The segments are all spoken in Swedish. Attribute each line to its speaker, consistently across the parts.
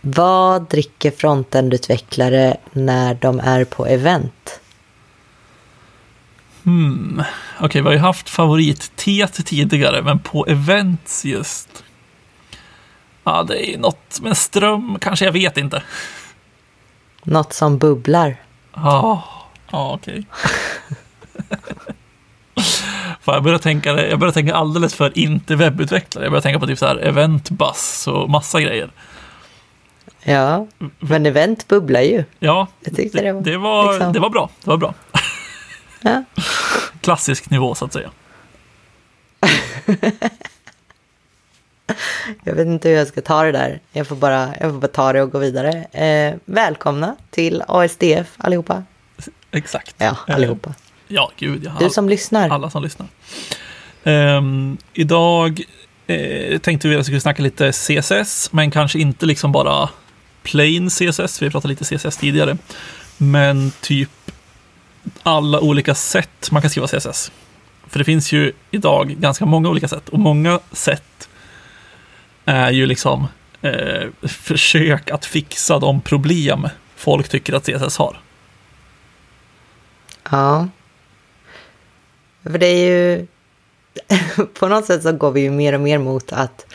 Speaker 1: Vad dricker frontendutvecklare när de är på event?
Speaker 2: Hmm. Okej, okay, vi har ju haft favoritteet tidigare, men på events just. Ja, det är något med ström, kanske, jag vet inte.
Speaker 1: Något som bubblar.
Speaker 2: Ja, ja okej. jag börjar tänka, jag börjar tänka alldeles för inte webbutvecklare. Jag börjar tänka på typ så här eventbus och massa grejer.
Speaker 1: Ja, men event bubblar ju.
Speaker 2: Ja, jag tyckte det, det, var, liksom. det var bra. Det var bra. Ja. Klassisk nivå så att säga.
Speaker 1: jag vet inte hur jag ska ta det där. Jag får bara, jag får bara ta det och gå vidare. Eh, välkomna till ASDF allihopa.
Speaker 2: Exakt.
Speaker 1: Ja, allihopa. Eh,
Speaker 2: ja, gud. Ja.
Speaker 1: Du som lyssnar.
Speaker 2: Alla som lyssnar. Eh, idag eh, tänkte vi att vi skulle snacka lite CSS, men kanske inte liksom bara plain CSS. Vi pratade lite CSS tidigare. Men typ alla olika sätt man kan skriva CSS. För det finns ju idag ganska många olika sätt och många sätt är ju liksom eh, försök att fixa de problem folk tycker att CSS har.
Speaker 1: Ja. För det är ju... på något sätt så går vi ju mer och mer mot att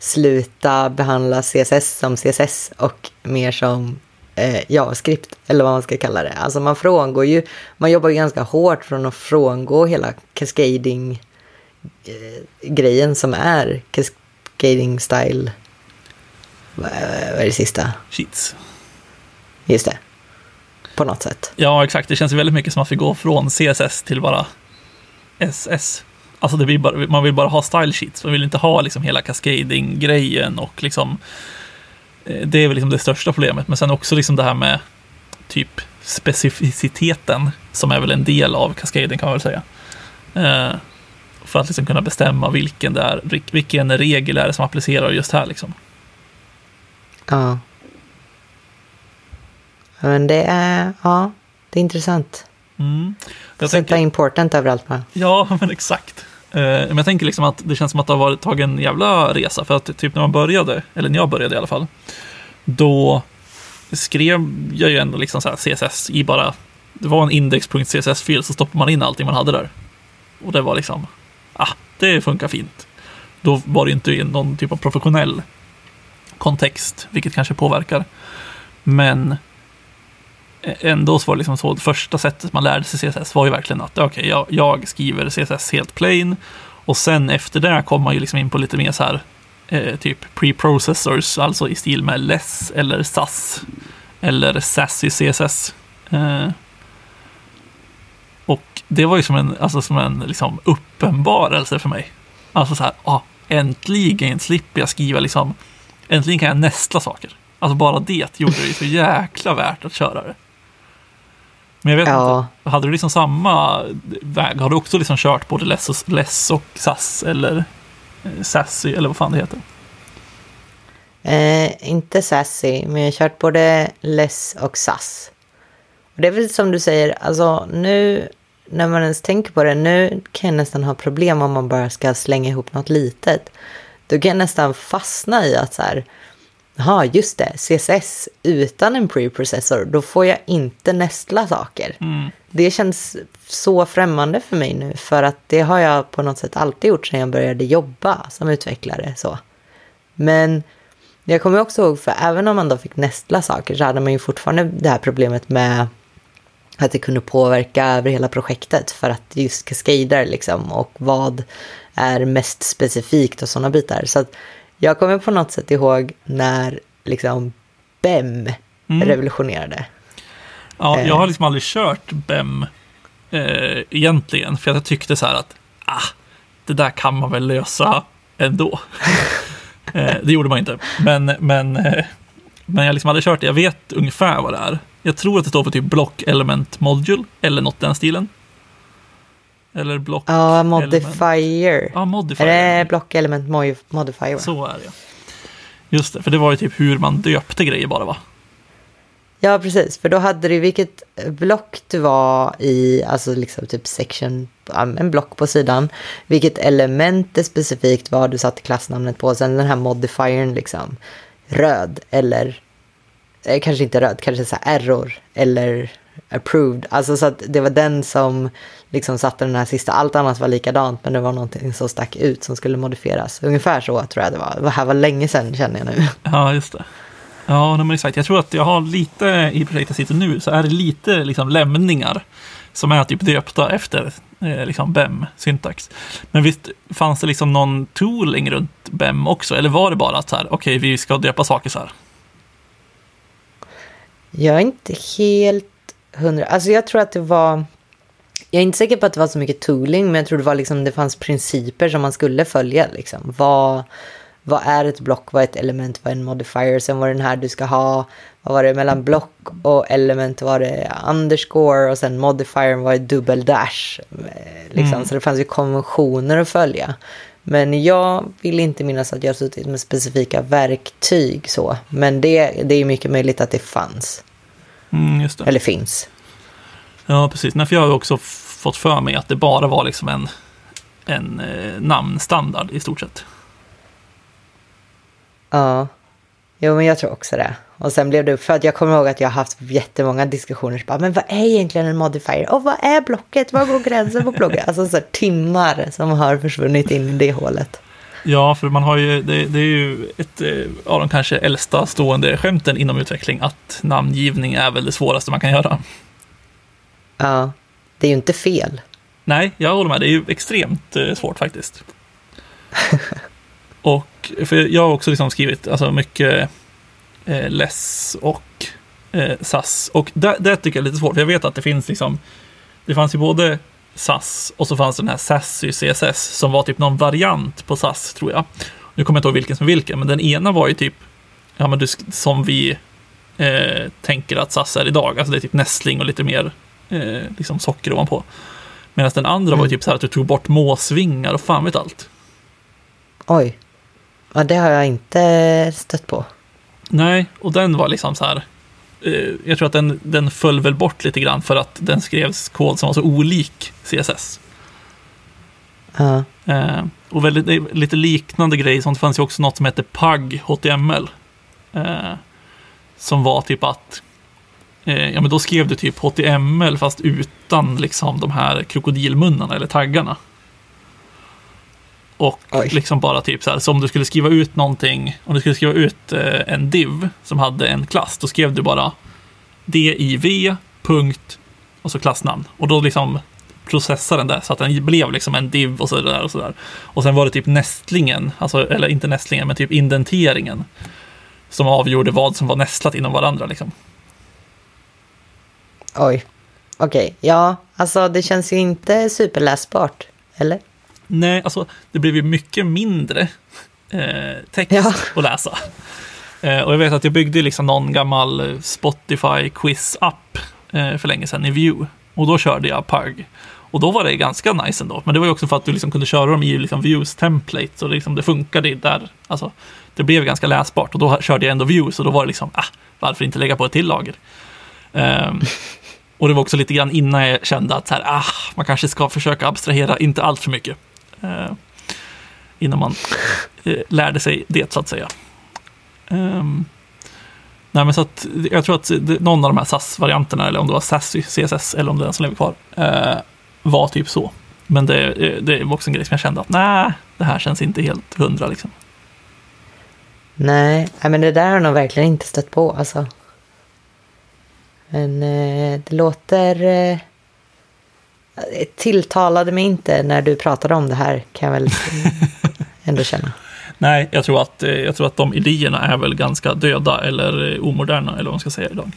Speaker 1: sluta behandla CSS som CSS och mer som eh, JavaScript, eller vad man ska kalla det. Alltså man frångår ju, man jobbar ju ganska hårt från att frångå hela cascading-grejen eh, som är cascading style. Vad är det sista?
Speaker 2: Sheets.
Speaker 1: Just det. På något sätt.
Speaker 2: Ja, exakt. Det känns väldigt mycket som att vi går från CSS till bara SS. Alltså vill bara, man vill bara ha style sheets. Man vill inte ha liksom hela cascading-grejen och liksom Eh, det är väl liksom det största problemet. Men sen också liksom det här med typ specificiteten som är väl en del av kaskaden kan man väl säga. Eh, för att liksom kunna bestämma vilken, det är, vilken regel är det som applicerar just här. Liksom.
Speaker 1: Ja. Men det är, ja, det är intressant.
Speaker 2: Mm.
Speaker 1: Jag Sätta tänker, important överallt bara.
Speaker 2: Ja, men exakt. Eh, men jag tänker liksom att det känns som att det har varit, tagit en jävla resa. För att typ när man började, eller när jag började i alla fall, då skrev jag ju ändå liksom så CSS i bara, det var en index.css-fil så stoppade man in allting man hade där. Och det var liksom, ah, det funkar fint. Då var det inte i någon typ av professionell kontext, vilket kanske påverkar. Men ändå så var det liksom så, det första sättet man lärde sig CSS var ju verkligen att okej, okay, jag, jag, skriver CSS helt plain och sen efter det kom man ju liksom in på lite mer så här eh, typ preprocessors, alltså i stil med less eller SAS eller sassy CSS. Eh, och det var ju som en, alltså som en liksom uppenbarelse för mig. Alltså så här, ah, äntligen slipper jag skriva liksom, äntligen kan jag nästla saker. Alltså bara det gjorde det så jäkla värt att köra det. Men jag vet ja. inte, hade du liksom samma väg? Har du också liksom kört både Less och, Less och SAS eller eh, Sassy eller vad fan det heter?
Speaker 1: Eh, inte Sassy, men jag har kört både Less och SAS. Och det är väl som du säger, alltså nu när man ens tänker på det, nu kan jag nästan ha problem om man bara ska slänga ihop något litet. Då kan jag nästan fastna i att så här, Jaha, just det, CSS utan en preprocessor, då får jag inte nästla saker.
Speaker 2: Mm.
Speaker 1: Det känns så främmande för mig nu, för att det har jag på något sätt alltid gjort sedan jag började jobba som utvecklare. Så. Men jag kommer också ihåg, för även om man då fick nästla saker så hade man ju fortfarande det här problemet med att det kunde påverka över hela projektet för att just kaskader liksom och vad är mest specifikt och sådana bitar. Så att jag kommer på något sätt ihåg när liksom BEM mm. revolutionerade.
Speaker 2: Ja, jag har eh. liksom aldrig kört BEM eh, egentligen, för jag tyckte så här att ah, det där kan man väl lösa ändå. eh, det gjorde man inte, men, men, eh, men jag liksom aldrig kört det. Jag vet ungefär vad det är. Jag tror att det står för typ Block Element Module eller något den stilen. Eller block
Speaker 1: Ja, modifier.
Speaker 2: Element. Ja, modifier.
Speaker 1: Är det block element modifier?
Speaker 2: Så är det. Just det, för det var ju typ hur man döpte grejer bara va?
Speaker 1: Ja, precis. För då hade du vilket block du var i, alltså liksom typ section, en block på sidan. Vilket element det specifikt var du satte klassnamnet på. Sen den här modifiern liksom röd eller eh, kanske inte röd, kanske så här error eller approved. Alltså så att det var den som liksom satte den här sista, allt annat var likadant men det var någonting som stack ut som skulle modifieras. Ungefär så tror jag det var. Det här var länge sedan känner jag nu.
Speaker 2: Ja, just det. Ja, men exakt. Jag tror att jag har lite i projektet jag sitter nu så är det lite liksom lämningar som är typ döpta efter eh, liksom BEM-syntax. Men visst fanns det liksom någon tooling runt BEM också? Eller var det bara att så här, okej, okay, vi ska döpa saker så här?
Speaker 1: Jag är inte helt hundra. Alltså jag tror att det var... Jag är inte säker på att det var så mycket tooling, men jag tror det var liksom, det fanns principer som man skulle följa. Liksom. Vad, vad är ett block, vad är ett element, vad är en modifier, sen var det den här du ska ha, vad var det mellan block och element var det underscore och sen modifier var det dubbel dash. Eh, liksom. Mm. Så det fanns ju konventioner att följa. Men jag vill inte minnas att jag suttit med specifika verktyg så. Men det, det är mycket möjligt att det fanns.
Speaker 2: Mm,
Speaker 1: Eller finns.
Speaker 2: Ja, precis. Nej, för jag har också fått för mig att det bara var liksom en, en eh, namnstandard i stort sett.
Speaker 1: Ja, jo men jag tror också det. Och sen blev det upp för att jag kommer ihåg att jag har haft jättemånga diskussioner. Så bara, men vad är egentligen en modifier? Och vad är blocket? Var går gränsen på blocket? Alltså så timmar som har försvunnit in i det hålet.
Speaker 2: Ja, för man har ju, det, det är ju ett eh, av de kanske äldsta stående skämten inom utveckling att namngivning är väl det svåraste man kan göra.
Speaker 1: Ja, det är ju inte fel.
Speaker 2: Nej, jag håller med. Det är ju extremt eh, svårt faktiskt. och för jag har också liksom skrivit alltså mycket eh, less och eh, SAS. Och det, det tycker jag är lite svårt, för jag vet att det finns liksom, det fanns ju både SAS och så fanns den här Sassy CSS som var typ någon variant på SAS tror jag. Nu kommer jag inte ihåg vilken som vilken, men den ena var ju typ ja, men du, som vi eh, tänker att SAS är idag. Alltså det är typ nästling och lite mer eh, liksom socker ovanpå. Medan den andra mm. var ju typ så här att du tog bort måsvingar och fan vet allt.
Speaker 1: Oj. Ja, det har jag inte stött på.
Speaker 2: Nej, och den var liksom så här. Eh, jag tror att den, den föll väl bort lite grann för att den skrevs kod som var så olik CSS.
Speaker 1: Uh.
Speaker 2: Eh, och väldigt, lite liknande grejer, sånt fanns ju också något som hette PUG HTML. Eh, som var typ att, eh, ja men då skrev du typ HTML fast utan liksom de här krokodilmunnarna eller taggarna. Och Oj. liksom bara typ så här, så om du skulle skriva ut någonting, om du skulle skriva ut eh, en div som hade en klass, då skrev du bara div, punkt, och så klassnamn. Och då liksom processade den det så att den blev liksom en div och så där och så där. Och sen var det typ nästlingen, alltså, eller inte nästlingen, men typ indenteringen som avgjorde vad som var nästlat inom varandra liksom.
Speaker 1: Oj. Okej, okay. ja, alltså det känns ju inte superläsbart, eller?
Speaker 2: Nej, alltså det blev ju mycket mindre eh, text ja. att läsa. Eh, och jag vet att jag byggde liksom någon gammal Spotify quiz-app eh, för länge sedan i Vue. Och då körde jag PUG. Och då var det ganska nice ändå. Men det var ju också för att du liksom kunde köra dem i liksom Vues template. Så det, liksom, det funkade där. Alltså, det blev ganska läsbart. Och då körde jag ändå Vue. Så då var det liksom, ah, varför inte lägga på ett till lager? Um, och det var också lite grann innan jag kände att så här, ah, man kanske ska försöka abstrahera, inte allt för mycket Eh, innan man eh, lärde sig det så att säga. Ehm, nej, men så att, jag tror att någon av de här SAS-varianterna, eller om det var SAS CSS, eller om det är den som lever kvar, eh, var typ så. Men det, eh, det var också en grej som jag kände att nej, det här känns inte helt hundra liksom.
Speaker 1: Nej, men det där har jag nog verkligen inte stött på alltså. Men eh, det låter... Eh, Tilltalade mig inte när du pratade om det här, kan jag väl ändå känna.
Speaker 2: Nej, jag tror, att, eh, jag tror att de idéerna är väl ganska döda eller eh, omoderna, eller vad man ska säga idag.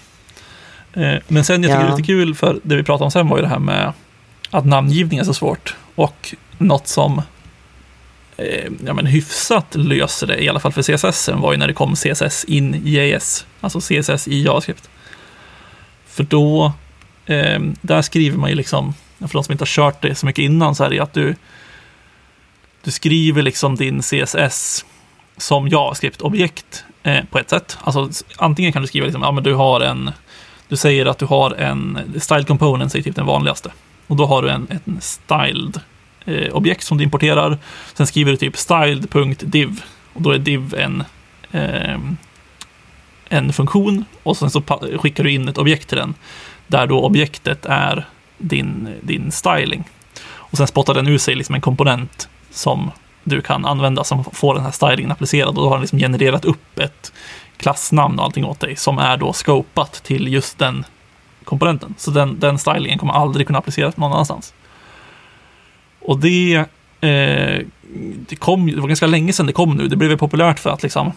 Speaker 2: Eh, men sen, jag tycker ja. det är lite kul, för det vi pratade om sen var ju det här med att namngivning är så svårt. Och något som ja, men hyfsat löser det, i alla fall för CSS, var ju när det kom CSS in JS, alltså CSS i JavaScript. För då, eh, där skriver man ju liksom för de som inte har kört det så mycket innan, så är det att du, du skriver liksom din CSS som JavaScript-objekt eh, på ett sätt. Alltså antingen kan du skriva liksom, ja men du har en, du säger att du har en, styled component är typ den vanligaste. Och då har du en, en styled eh, objekt som du importerar. Sen skriver du typ styled.div och då är div en, eh, en funktion och sen så skickar du in ett objekt till den. Där då objektet är din, din styling. Och sen spottar den ur sig liksom en komponent som du kan använda som får den här stylingen applicerad. Och då har den liksom genererat upp ett klassnamn och allting åt dig som är då scopat till just den komponenten. Så den, den stylingen kommer aldrig kunna appliceras någon annanstans. Och det, eh, det, kom, det var ganska länge sedan det kom nu. Det blev populärt för att liksom,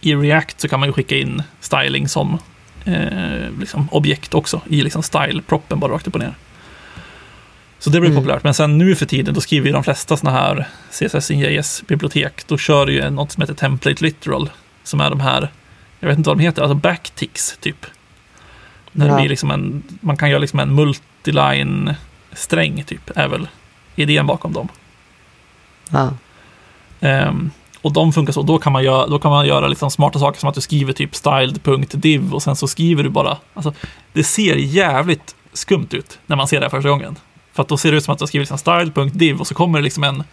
Speaker 2: i React så kan man ju skicka in styling som eh, liksom objekt också i liksom style-proppen bara rakt upp och ner. Så det blev mm. populärt. Men sen nu för tiden, då skriver ju de flesta sådana här CSS in JS-bibliotek, då kör ju något som heter Template Literal, som är de här, jag vet inte vad de heter, alltså backticks typ. När ja. det blir liksom en, man kan göra liksom en multiline-sträng typ, är väl idén bakom dem.
Speaker 1: Ja.
Speaker 2: Um, och de funkar så, då kan man göra, då kan man göra liksom smarta saker som att du skriver typ styled.div och sen så skriver du bara, alltså det ser jävligt skumt ut när man ser det här första gången. För att då ser det ut som att du har skrivit liksom style.div och så kommer det liksom en,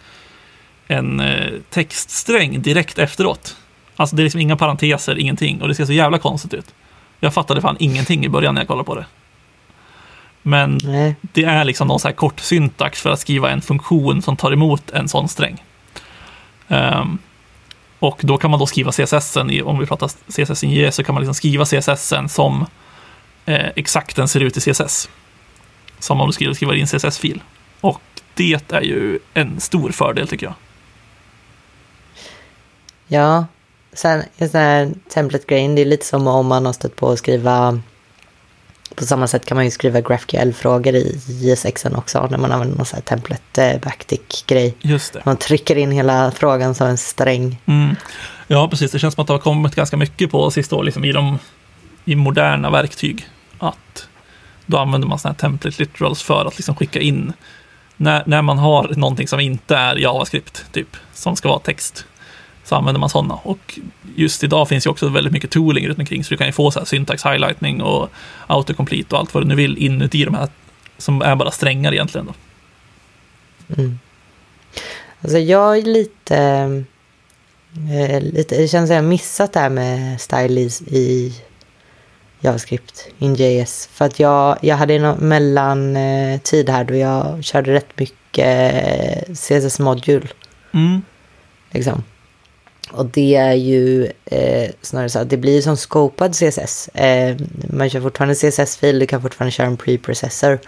Speaker 2: en eh, textsträng direkt efteråt. Alltså det är liksom inga parenteser, ingenting och det ser så jävla konstigt ut. Jag fattade fan ingenting i början när jag kollade på det. Men Nej. det är liksom någon så här kort syntax för att skriva en funktion som tar emot en sån sträng. Um, och då kan man då skriva CSS, om vi pratar CSS in så kan man liksom skriva CSS som eh, exakt den ser ut i CSS. Som om du skriver, skriver in CSS-fil. Och det är ju en stor fördel tycker jag.
Speaker 1: Ja, sen just den här template-grejen, det är lite som om man har stött på att skriva på samma sätt kan man ju skriva GraphQL-frågor i JS6 också när man använder någon sån här template backtick-grej.
Speaker 2: Just det.
Speaker 1: Man trycker in hela frågan som en sträng.
Speaker 2: Mm. Ja, precis. Det känns som att det har kommit ganska mycket på sista år liksom, i, de, i moderna verktyg. Att då använder man sådana här template literals för att liksom skicka in när, när man har någonting som inte är JavaScript, typ, som ska vara text så använder man sådana. Och just idag finns ju också väldigt mycket tooling runt omkring, så du kan ju få så här syntax highlightning och autocomplete och allt vad du nu vill inuti de här, som är bara strängar egentligen. Då.
Speaker 1: Mm. Alltså jag är lite, eh, lite, det känns som jag missat det här med style i JavaScript, InJS. För att jag, jag hade en mellantid här då jag körde rätt mycket CSS Module.
Speaker 2: Mm.
Speaker 1: Liksom. Och det är ju eh, snarare så att det blir som scopad CSS. Eh, man kör fortfarande CSS-fil, du kan fortfarande köra en preprocessor.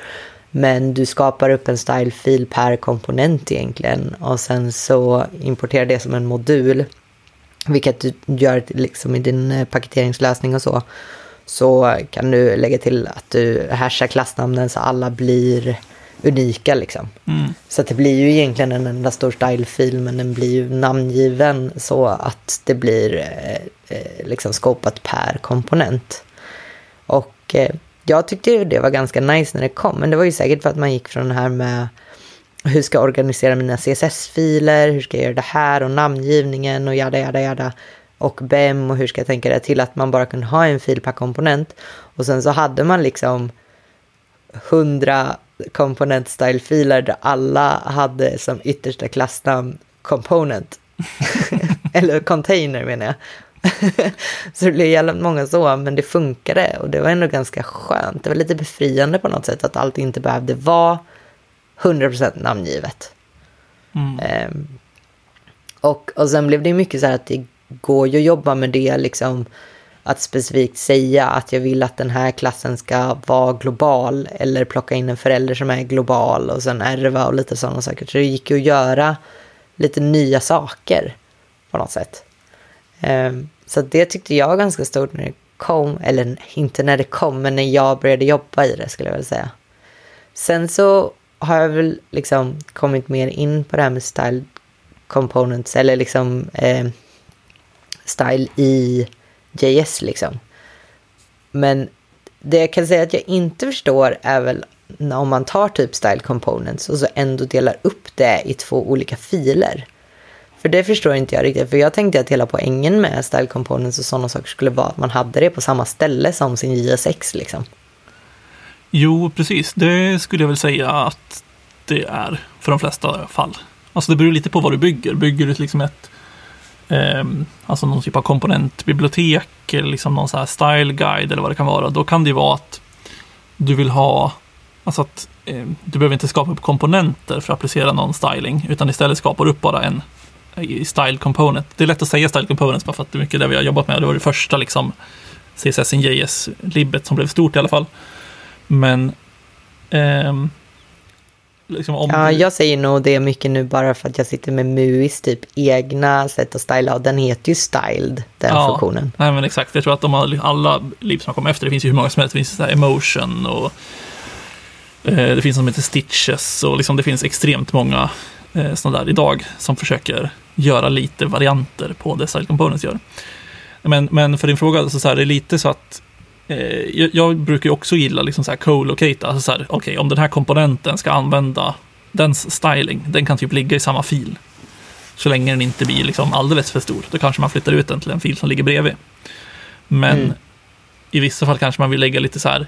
Speaker 1: Men du skapar upp en style-fil per komponent egentligen. Och sen så importerar det som en modul. Vilket du gör liksom i din eh, paketeringslösning och så. Så kan du lägga till att du hashar klassnamnen så alla blir unika liksom.
Speaker 2: Mm.
Speaker 1: Så det blir ju egentligen en enda stor stylefil men den blir ju namngiven så att det blir eh, eh, liksom skopat per komponent. Och eh, jag tyckte ju det var ganska nice när det kom men det var ju säkert för att man gick från det här med hur ska jag organisera mina CSS-filer, hur ska jag göra det här och namngivningen och jada jada jada och BEM och hur ska jag tänka det till att man bara kunde ha en fil per komponent. Och sen så hade man liksom hundra component style-filer där alla hade som yttersta klassnamn component. Eller container menar jag. så det blev jävligt många så, men det funkade och det var ändå ganska skönt. Det var lite befriande på något sätt att allt inte behövde vara 100% namngivet.
Speaker 2: Mm.
Speaker 1: Um, och, och sen blev det mycket så här att det går ju att jobba med det liksom att specifikt säga att jag vill att den här klassen ska vara global eller plocka in en förälder som är global och sen ärva och lite sådana saker. Så det gick ju att göra lite nya saker på något sätt. Ehm, så det tyckte jag var ganska stort när det kom, eller inte när det kom, men när jag började jobba i det skulle jag vilja säga. Sen så har jag väl liksom kommit mer in på det här med style components eller liksom eh, style i JS liksom. Men det jag kan säga att jag inte förstår är väl om man tar typ style components och så ändå delar upp det i två olika filer. För det förstår inte jag riktigt, för jag tänkte att hela poängen med style components och sådana saker skulle vara att man hade det på samma ställe som sin JSX liksom.
Speaker 2: Jo, precis. Det skulle jag väl säga att det är för de flesta fall. Alltså det beror lite på vad du bygger. Bygger du liksom ett eh, alltså någon typ av komponentbibliotek eller liksom någon så här style guide eller vad det kan vara, då kan det ju vara att du vill ha, alltså att eh, du behöver inte skapa upp komponenter för att applicera någon styling, utan istället skapar du upp bara en eh, style component. Det är lätt att säga style components bara för att det är mycket det vi har jobbat med. Det var det första liksom CSS in JS-libbet som blev stort i alla fall. Men eh,
Speaker 1: liksom om ja, du... jag säger nog det mycket nu bara för att jag sitter med MUIs typ egna sätt att styla och den heter ju styled, den ja, funktionen.
Speaker 2: Nej men exakt, jag tror att de har alla libb som har kommit efter, det finns ju hur många som helst, det finns så emotion och eh, det finns som heter stitches och liksom det finns extremt många eh, sådana där idag som försöker göra lite varianter på det Style Components gör. Men, men för din fråga, så, så här, det är lite så att jag, jag, brukar också gilla liksom så här co-locate, alltså så här, okay, om den här komponenten ska använda dens styling, den kan typ ligga i samma fil. Så länge den inte blir liksom alldeles för stor, då kanske man flyttar ut den till en fil som ligger bredvid. Men mm. i vissa fall kanske man vill lägga lite så här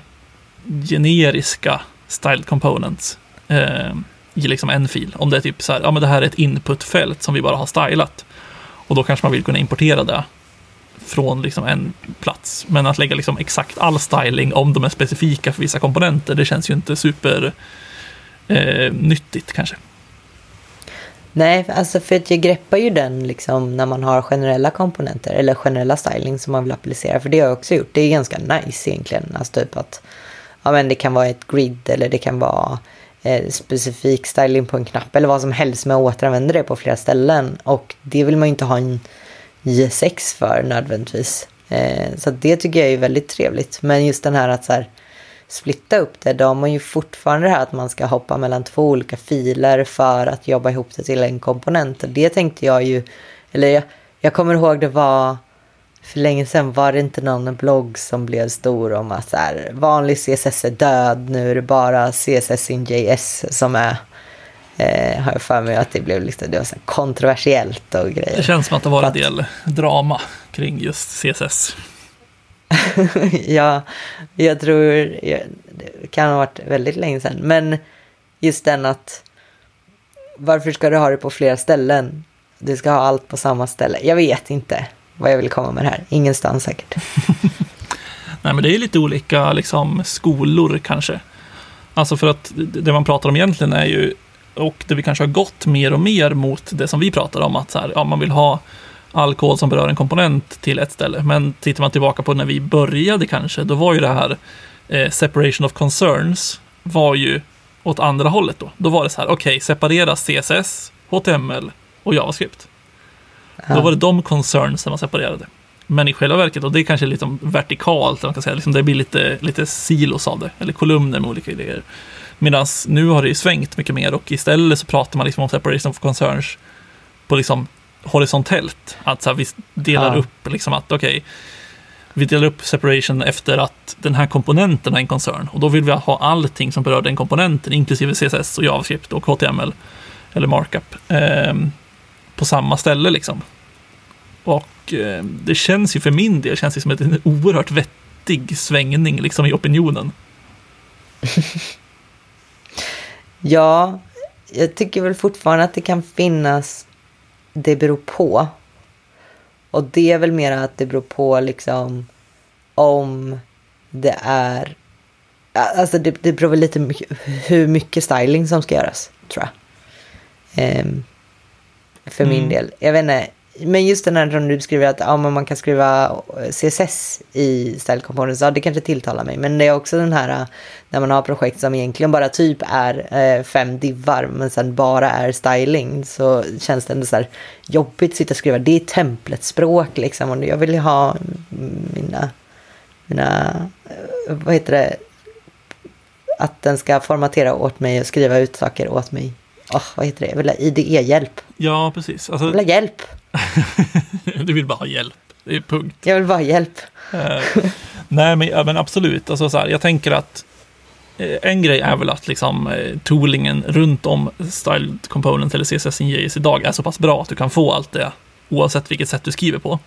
Speaker 2: generiska styled components. Eh, i liksom en fil. Om det är typ så här, ja men det här är ett inputfält som vi bara har stylat. Och då kanske man vill kunna importera det från liksom en plats. Men att lägga liksom exakt all styling om de är specifika för vissa komponenter, det känns ju inte super eh, nyttigt kanske.
Speaker 1: Nej, alltså för att jag greppar ju den liksom när man har generella komponenter eller generella styling som man vill applicera. För det har jag också gjort. Det är ganska nice egentligen. Alltså typ att ja, men det kan vara ett grid eller det kan vara eh, specifik styling på en knapp eller vad som helst, men återanvänder det på flera ställen. Och det vill man ju inte ha en J6 för nödvändigtvis. Eh, så det tycker jag är väldigt trevligt. Men just den här att så här, splitta upp det, då har man ju fortfarande det här att man ska hoppa mellan två olika filer för att jobba ihop det till en komponent. Det tänkte jag ju, eller jag, jag kommer ihåg det var för länge sedan var det inte någon blogg som blev stor om att så här, vanlig CSS är död, nu är det bara CSS in JS som är Eh, har jag för mig att det blev liksom, det var så kontroversiellt och grejer.
Speaker 2: Det känns som att det var en del drama kring just CSS.
Speaker 1: ja, jag tror det kan ha varit väldigt länge sedan. Men just den att varför ska du ha det på flera ställen? Du ska ha allt på samma ställe. Jag vet inte vad jag vill komma med det här. Ingenstans säkert.
Speaker 2: Nej, men det är lite olika liksom, skolor kanske. Alltså för att det man pratar om egentligen är ju, och det vi kanske har gått mer och mer mot det som vi pratar om, att så här, ja, man vill ha all kod som berör en komponent till ett ställe. Men tittar man tillbaka på när vi började kanske, då var ju det här eh, separation of concerns var ju åt andra hållet då. Då var det så här, okej, okay, separera CSS, HTML och JavaScript. Ja. Då var det de concerns som man separerade. Men i själva verket, och det är kanske lite vertikalt, man kan säga, liksom det blir lite, lite silos av det, eller kolumner med olika idéer. Medan nu har det ju svängt mycket mer och istället så pratar man liksom om separation of concerns på liksom horisontellt. Att så här, vi delar ja. upp liksom att okej, okay, vi delar upp separation efter att den här komponenten är en koncern och då vill vi ha allting som berör den komponenten, inklusive CSS och JavaScript och HTML eller markup. Eh, på samma ställe liksom. Och eh, det känns ju för min del känns det som en oerhört vettig svängning liksom i opinionen.
Speaker 1: ja, jag tycker väl fortfarande att det kan finnas det beror på. Och det är väl mer att det beror på liksom om det är Alltså det, det beror väl lite hur mycket styling som ska göras, tror jag. Um, för mm. min del. Jag vet inte, men just den här som du skriver att ja, man kan skriva CSS i Style Components, ja det kanske tilltalar mig. Men det är också den här äh, när man har projekt som egentligen bara typ är eh, fem divar men sen bara är styling så känns det ändå så här jobbigt att sitta och skriva. Det är templetspråk liksom och jag vill ju ha mina, mina, vad heter det, att den ska formatera åt mig och skriva ut saker åt mig oh, vad heter det? Jag vill ha IDE-hjälp.
Speaker 2: Ja, precis. Alltså,
Speaker 1: jag vill ha hjälp.
Speaker 2: du vill bara ha hjälp. Det är punkt.
Speaker 1: Jag vill bara ha hjälp.
Speaker 2: uh, nej, men, ja, men absolut. Alltså, så här, jag tänker att eh, en grej är väl att liksom, eh, toolingen runt om Style Component eller CSS JS idag är så pass bra att du kan få allt det oavsett vilket sätt du skriver på.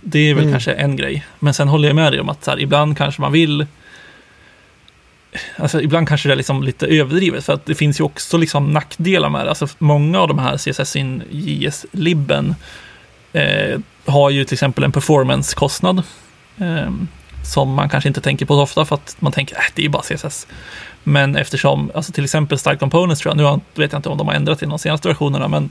Speaker 2: Det är väl mm. kanske en grej. Men sen håller jag med dig om att så här, ibland kanske man vill alltså ibland kanske det är liksom lite överdrivet, för att det finns ju också liksom nackdelar med det. Alltså många av de här CSS in JS-libben eh, har ju till exempel en performance-kostnad Eh, som man kanske inte tänker på så ofta för att man tänker att äh, det är ju bara CSS. Men eftersom, alltså till exempel Style Components tror jag, nu vet jag inte om de har ändrat i de senaste versionerna, men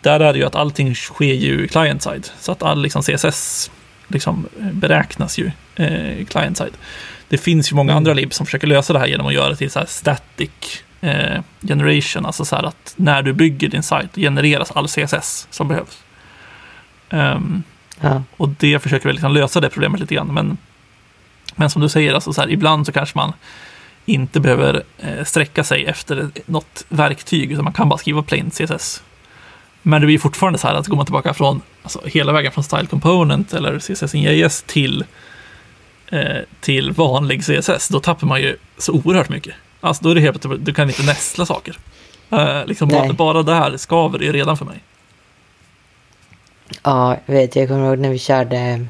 Speaker 2: där är det ju att allting sker ju client-side. Så att all liksom CSS liksom beräknas ju eh, client-side. Det finns ju många mm. andra libs som försöker lösa det här genom att göra det till så här static eh, generation, alltså så här att när du bygger din sajt genereras all CSS som behövs. Um, ja. Och det försöker väl liksom lösa det problemet lite grann, men, men som du säger, alltså så här, ibland så kanske man inte behöver eh, sträcka sig efter något verktyg, utan man kan bara skriva plain CSS. Men det blir fortfarande så här att går man tillbaka från alltså, hela vägen från Style Component eller CSS in JS till, till vanlig CSS, då tappar man ju så oerhört mycket. Alltså då är det helt du kan inte nästla saker. Eh, liksom bara, bara det här skaver det redan för mig.
Speaker 1: Ja, jag vet, jag kommer ihåg när vi körde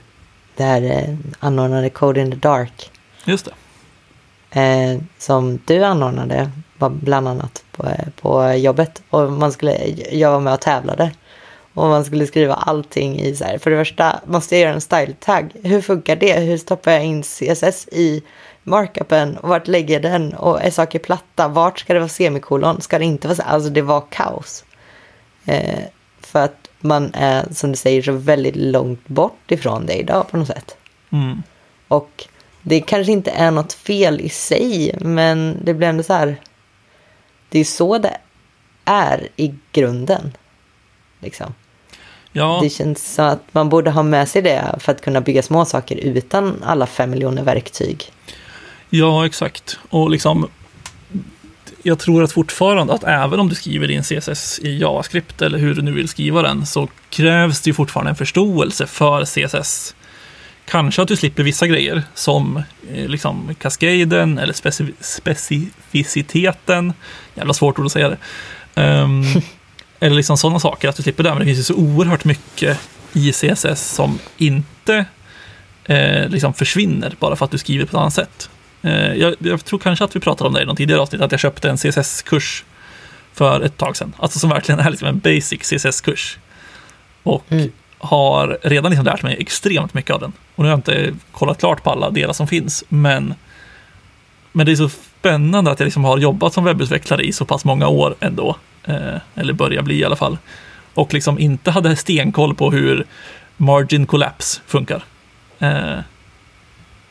Speaker 1: det här eh, anordnade Code in the Dark.
Speaker 2: Just
Speaker 1: det. Eh, som du anordnade bland annat på, eh, på jobbet. Och man skulle, jag var med och tävlade. Och man skulle skriva allting i så här. För det första måste jag göra en style tag. Hur funkar det? Hur stoppar jag in CSS i markupen? Och vart lägger jag den? Och är saker platta? Vart ska det vara semikolon? Ska det inte vara så? Alltså det var kaos. Eh, för att man är, som du säger, så väldigt långt bort ifrån det idag på något sätt.
Speaker 2: Mm.
Speaker 1: Och det kanske inte är något fel i sig, men det blir ändå så här. Det är så det är i grunden. Liksom.
Speaker 2: Ja.
Speaker 1: Det känns som att man borde ha med sig det för att kunna bygga små saker utan alla fem miljoner verktyg.
Speaker 2: Ja, exakt. Och liksom jag tror att fortfarande att även om du skriver din CSS i JavaScript eller hur du nu vill skriva den så krävs det fortfarande en förståelse för CSS. Kanske att du slipper vissa grejer som eh, liksom kaskaden eller specif specificiteten. Jävla svårt ord att säga det. Um, eller liksom sådana saker, att du slipper det. Men det finns ju så oerhört mycket i CSS som inte eh, liksom försvinner bara för att du skriver på ett annat sätt. Eh, jag, jag, tror kanske att vi pratade om det i någon tidigare avsnitt, att jag köpte en CSS-kurs för ett tag sedan. Alltså som verkligen är liksom en basic CSS-kurs. Och mm. har redan liksom lärt mig extremt mycket av den. Och nu har jag inte kollat klart på alla delar som finns, men, men det är så spännande att jag liksom har jobbat som webbutvecklare i så pass många år ändå. Eh, eller börjar bli i alla fall. Och liksom inte hade stenkoll på hur margin collapse funkar. Eh,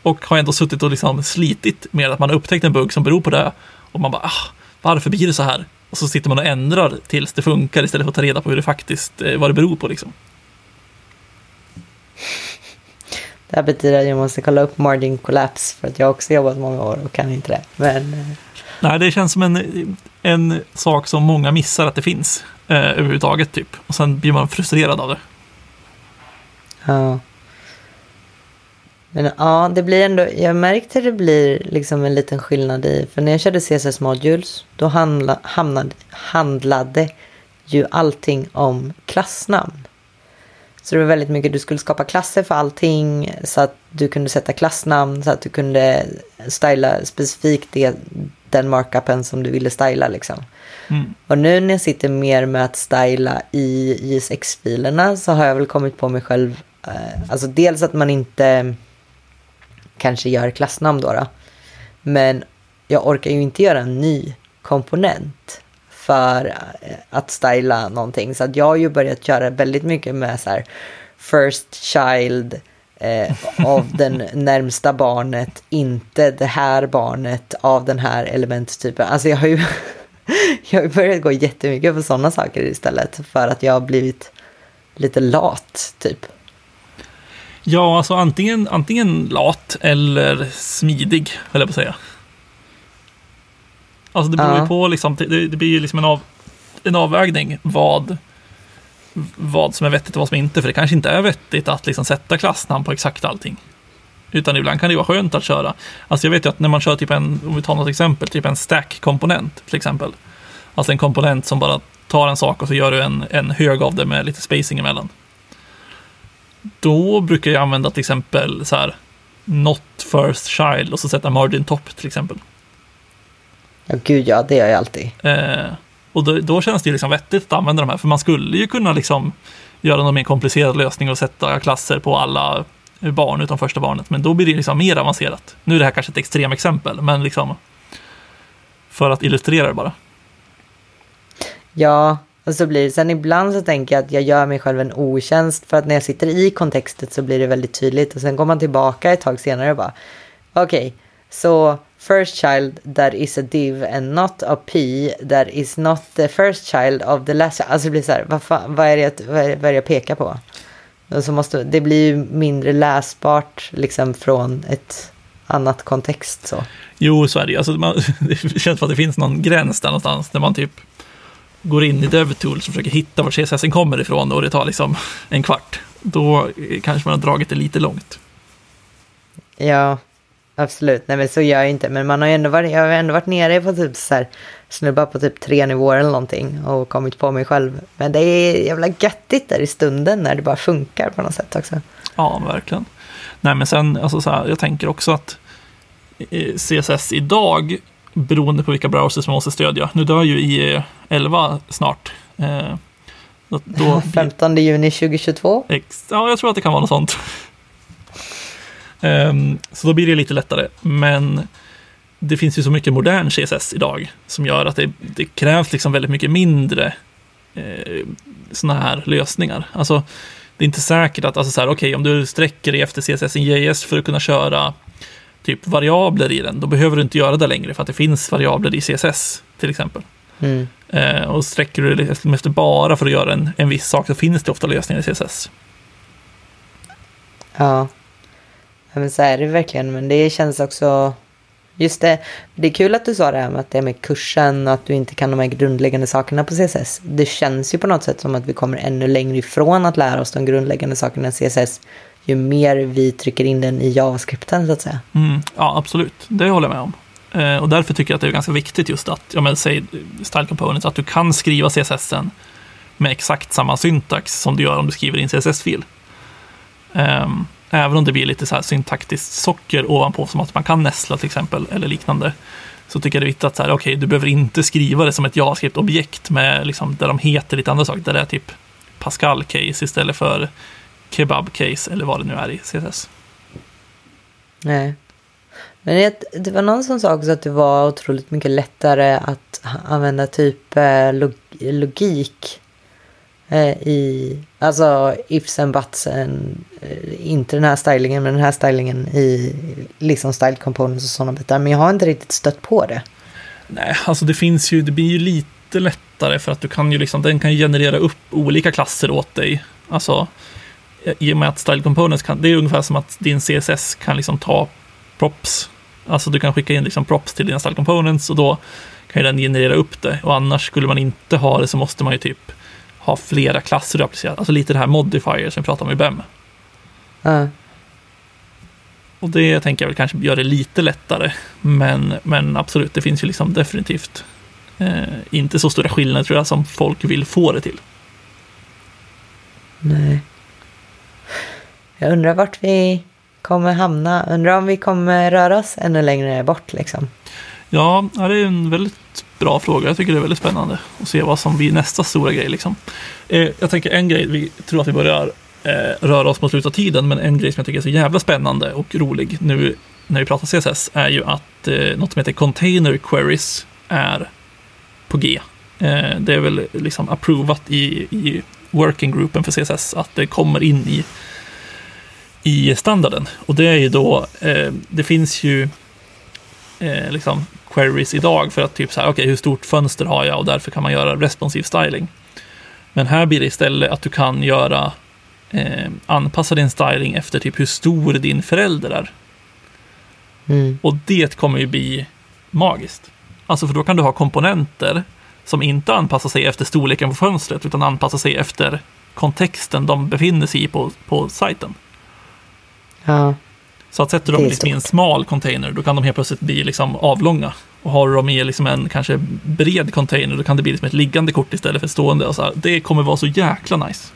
Speaker 2: och har ändå suttit och liksom slitit med att man har upptäckt en bugg som beror på det. Och man bara, ah, varför blir det så här? Och så sitter man och ändrar tills det funkar istället för att ta reda på hur det faktiskt, eh, vad det beror på liksom.
Speaker 1: Det här betyder att jag måste kolla upp margin collapse för att jag också jobbat många år och kan inte det. Men...
Speaker 2: Nej, det känns som en, en sak som många missar att det finns eh, överhuvudtaget typ. Och sen blir man frustrerad av det.
Speaker 1: Ja. Men ja, det blir ändå, jag märkte det blir liksom en liten skillnad i, för när jag körde CSS Modules, då handla, hamnade, handlade ju allting om klassnamn. Så det var väldigt mycket, du skulle skapa klasser för allting så att du kunde sätta klassnamn så att du kunde styla specifikt det, den markupen som du ville styla liksom.
Speaker 2: Mm.
Speaker 1: Och nu när jag sitter mer med att styla i JSX-filerna så har jag väl kommit på mig själv, eh, alltså dels att man inte kanske gör klassnamn då, då. Men jag orkar ju inte göra en ny komponent för eh, att styla någonting. Så att jag har ju börjat köra väldigt mycket med så här first child eh, av den närmsta barnet, inte det här barnet av den här elementtypen. Alltså jag har ju jag har börjat gå jättemycket på sådana saker istället för att jag har blivit lite lat typ.
Speaker 2: Ja, alltså antingen, antingen lat eller smidig, höll jag på att säga. Alltså det beror ju på, liksom, det, det blir ju liksom en, av, en avvägning vad, vad som är vettigt och vad som inte. För det kanske inte är vettigt att liksom sätta klassnamn på exakt allting. Utan ibland kan det vara skönt att köra. Alltså jag vet ju att när man kör typ en, om vi tar något exempel, typ en stack-komponent till exempel. Alltså en komponent som bara tar en sak och så gör du en, en hög av det med lite spacing emellan. Då brukar jag använda till exempel så här Not first child och så sätta margin top till exempel.
Speaker 1: Ja, gud ja, det gör jag alltid.
Speaker 2: Eh, och då, då, känns det ju liksom vettigt att använda de här, för man skulle ju kunna liksom göra någon mer komplicerad lösning och sätta klasser på alla barn utom första barnet, men då blir det liksom mer avancerat. Nu är det här kanske ett extremexempel, men liksom för att illustrera det bara.
Speaker 1: Ja, och så blir det. Sen ibland så tänker jag att jag gör mig själv en otjänst för att när jag sitter i kontextet så blir det väldigt tydligt och sen går man tillbaka ett tag senare och bara okej, okay, så first child that is a div and not a p that is not the first child of the last child. Alltså det blir så här, vad, fan, vad, är det, vad, är, vad är det jag pekar på? Och så måste, det blir ju mindre läsbart liksom från ett annat kontext så.
Speaker 2: Jo, så är det alltså, man, Det känns som att det finns någon gräns där någonstans där man typ går in i DevTools och försöker hitta var CSS kommer ifrån och det tar liksom en kvart. Då kanske man har dragit det lite långt.
Speaker 1: Ja, absolut. Nej, men så gör jag inte. Men man har ändå varit, jag har ändå varit nere på typ så här, snubbar på typ tre nivåer eller någonting och kommit på mig själv. Men det är jävla göttigt där i stunden när det bara funkar på något sätt också.
Speaker 2: Ja, verkligen. Nej, men sen, alltså så här, jag tänker också att eh, CSS idag, beroende på vilka browsers man måste stödja. Nu dör ju i 11 snart. Eh,
Speaker 1: då, 15 juni 2022?
Speaker 2: ja, jag tror att det kan vara något sånt. Um, så då blir det lite lättare. Men det finns ju så mycket modern CSS idag som gör att det, det krävs liksom väldigt mycket mindre eh, sådana här lösningar. Alltså, det är inte säkert att, alltså så här, okay, om du sträcker dig efter CSS i JS för att kunna köra typ variabler i den, då behöver du inte göra det längre för att det finns variabler i CSS till exempel.
Speaker 1: Mm.
Speaker 2: Eh, och sträcker du dig efter bara för att göra en, en viss sak så finns det ofta lösningar i CSS.
Speaker 1: Ja ja, men så är det verkligen, men det känns också Just det, det är kul att du sa det här med att det är med kursen och att du inte kan de här grundläggande sakerna på CSS. Det känns ju på något sätt som att vi kommer ännu längre ifrån att lära oss de grundläggande sakerna i CSS ju mer vi trycker in den i JavaScripten så att säga.
Speaker 2: Mm, ja, absolut. Det håller jag med om. Eh, och därför tycker jag att det är ganska viktigt just att, ja men säg Style Components, att du kan skriva CSS med exakt samma syntax som du gör om du skriver in CSS-fil. Um, ehm, Även om det blir lite så här syntaktiskt socker ovanpå, som att man kan nästla till exempel, eller liknande. Så tycker jag det är viktigt att så här, okay, du behöver inte skriva det som ett JavaScript-objekt med, liksom, där de heter lite andra saker. Där det är typ Pascal-case istället för Kebab-case eller vad det nu är i CSS.
Speaker 1: Nej. Men det, det var någon som sa också att det var otroligt mycket lättare att använda typ eh, log, logik Eh, i, alltså ifs and buts, eh, inte den här stylingen, men den här stylingen i liksom style components och sådana bitar. Men jag har inte riktigt stött på det.
Speaker 2: Nej, alltså det finns ju, det blir ju lite lättare för att du kan ju liksom, den kan generera upp olika klasser åt dig. Alltså, i och med att style components kan, det är ungefär som att din CSS kan liksom ta props. Alltså du kan skicka in liksom props till dina style components och då kan ju den generera upp det. Och annars skulle man inte ha det så måste man ju typ ha flera klasser du applicerar. Alltså lite det här modifier som vi pratade om i BEM.
Speaker 1: Uh.
Speaker 2: Och det tänker jag väl kanske gör det lite lättare. Men, men absolut, det finns ju liksom definitivt eh, inte så stora skillnader tror jag som folk vill få det till.
Speaker 1: Nej. Jag undrar vart vi kommer hamna. Undrar om vi kommer röra oss ännu längre bort liksom.
Speaker 2: Ja, det är en väldigt bra fråga. Jag tycker det är väldigt spännande att se vad som blir nästa stora grej. Liksom. Eh, jag tänker en grej, vi tror att vi börjar eh, röra oss mot slutet av tiden, men en grej som jag tycker är så jävla spännande och rolig nu när vi pratar CSS är ju att eh, något som heter Container Queries är på G. Eh, det är väl liksom approvat i, i working groupen för CSS att det kommer in i, i standarden. Och det är ju då, eh, det finns ju eh, liksom queries idag för att typ så här, okej, okay, hur stort fönster har jag och därför kan man göra responsiv styling. Men här blir det istället att du kan göra eh, anpassa din styling efter typ hur stor din förälder är.
Speaker 1: Mm.
Speaker 2: Och det kommer ju bli magiskt. Alltså för då kan du ha komponenter som inte anpassar sig efter storleken på fönstret utan anpassar sig efter kontexten de befinner sig i på, på sajten.
Speaker 1: Ja.
Speaker 2: Så att sätter du dem liksom i en smal container, då kan de helt plötsligt bli liksom avlånga. Och har du dem i liksom en kanske bred container, då kan det bli liksom ett liggande kort istället för stående. Och så här. Det kommer vara så jäkla nice.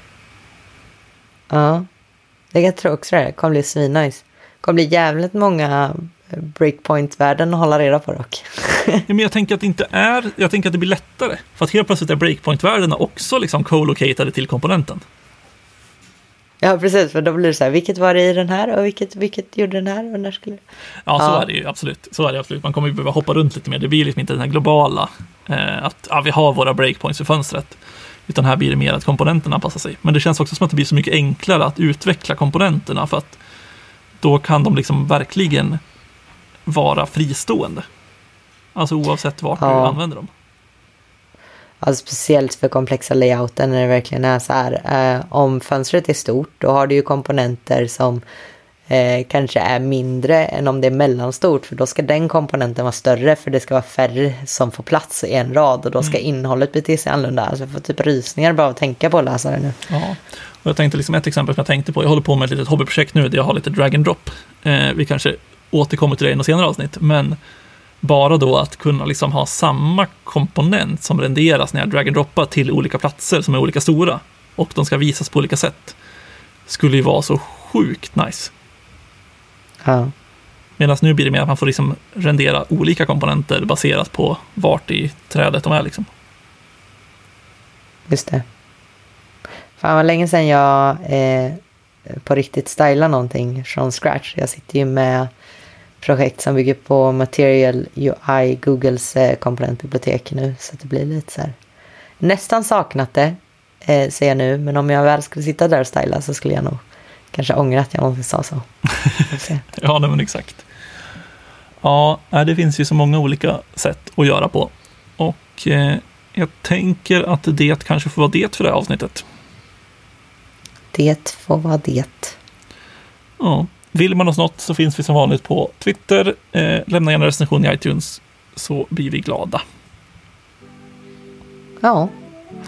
Speaker 1: Ja, jag tror också det. Det kommer bli svinnice. Det kommer bli jävligt många breakpoint-värden att hålla reda på dock.
Speaker 2: ja, men jag tänker att det inte är, jag tänker att det blir lättare. För att helt plötsligt är breakpoint-värdena också liksom co-located till komponenten.
Speaker 1: Ja, precis. För då blir det så här, vilket var det i den här och vilket, vilket gjorde den här och när skulle...
Speaker 2: Ja, så
Speaker 1: Ja.
Speaker 2: är det ju absolut. Så är det absolut. Man kommer ju behöva hoppa runt lite mer. Det blir liksom inte den här globala, eh, att ja, vi har våra breakpoints i fönstret. Utan här blir det mer att komponenterna anpassar sig. Men det känns också som att det blir så mycket enklare att utveckla komponenterna för att då kan de liksom verkligen vara fristående. Alltså oavsett vart du
Speaker 1: Ja.
Speaker 2: använder dem.
Speaker 1: Alltså speciellt för komplexa layouten när det verkligen är så här. Eh, om fönstret är stort, då har du ju komponenter som eh, kanske är mindre än om det är mellanstort. För då ska den komponenten vara större för det ska vara färre som får plats i en rad. Och då ska innehållet bete sig annorlunda. Alltså jag får typ rysningar bara av att tänka på att läsa det nu.
Speaker 2: Ja, och jag tänkte liksom ett exempel som jag tänkte på. Jag håller på med ett litet hobbyprojekt nu där jag har lite drag and drop. Eh, vi kanske återkommer till det i något senare avsnitt, men bara då att kunna liksom ha samma komponent som renderas när jag drag and droppar till olika platser som är olika stora och de ska visas på olika sätt skulle ju vara så sjukt nice.
Speaker 1: Ja,
Speaker 2: Medan nu blir det mer att man får liksom rendera olika komponenter baserat på vart i trädet de är. Liksom.
Speaker 1: just det. Fan vad länge sedan jag eh, på riktigt stylar någonting från scratch. Jag sitter ju med projekt som bygger på Material UI, Googles eh, komponentbibliotek nu. Så det blir lite så här. Nästan saknat det, eh, ser jag nu. Men om jag väl skulle sitta där och styla så skulle jag nog kanske ångra att jag någonsin sa så.
Speaker 2: Ja, nej, men exakt. Ja, det finns ju så många olika sätt att göra på. Och eh, jag tänker att det kanske får vara det för det här avsnittet.
Speaker 1: Det får vara det.
Speaker 2: Ja. Vill man oss något så finns vi som vanligt på Twitter. Eh, lämna gärna recension i iTunes så blir vi glada.
Speaker 1: Ja,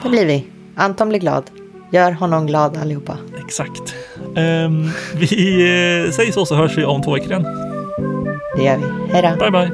Speaker 1: det blir vi. Anton blir glad. Gör honom glad allihopa.
Speaker 2: Exakt. Eh, vi eh, säger så så hörs vi om två veckor igen.
Speaker 1: Det gör vi. Hej då.
Speaker 2: Bye bye.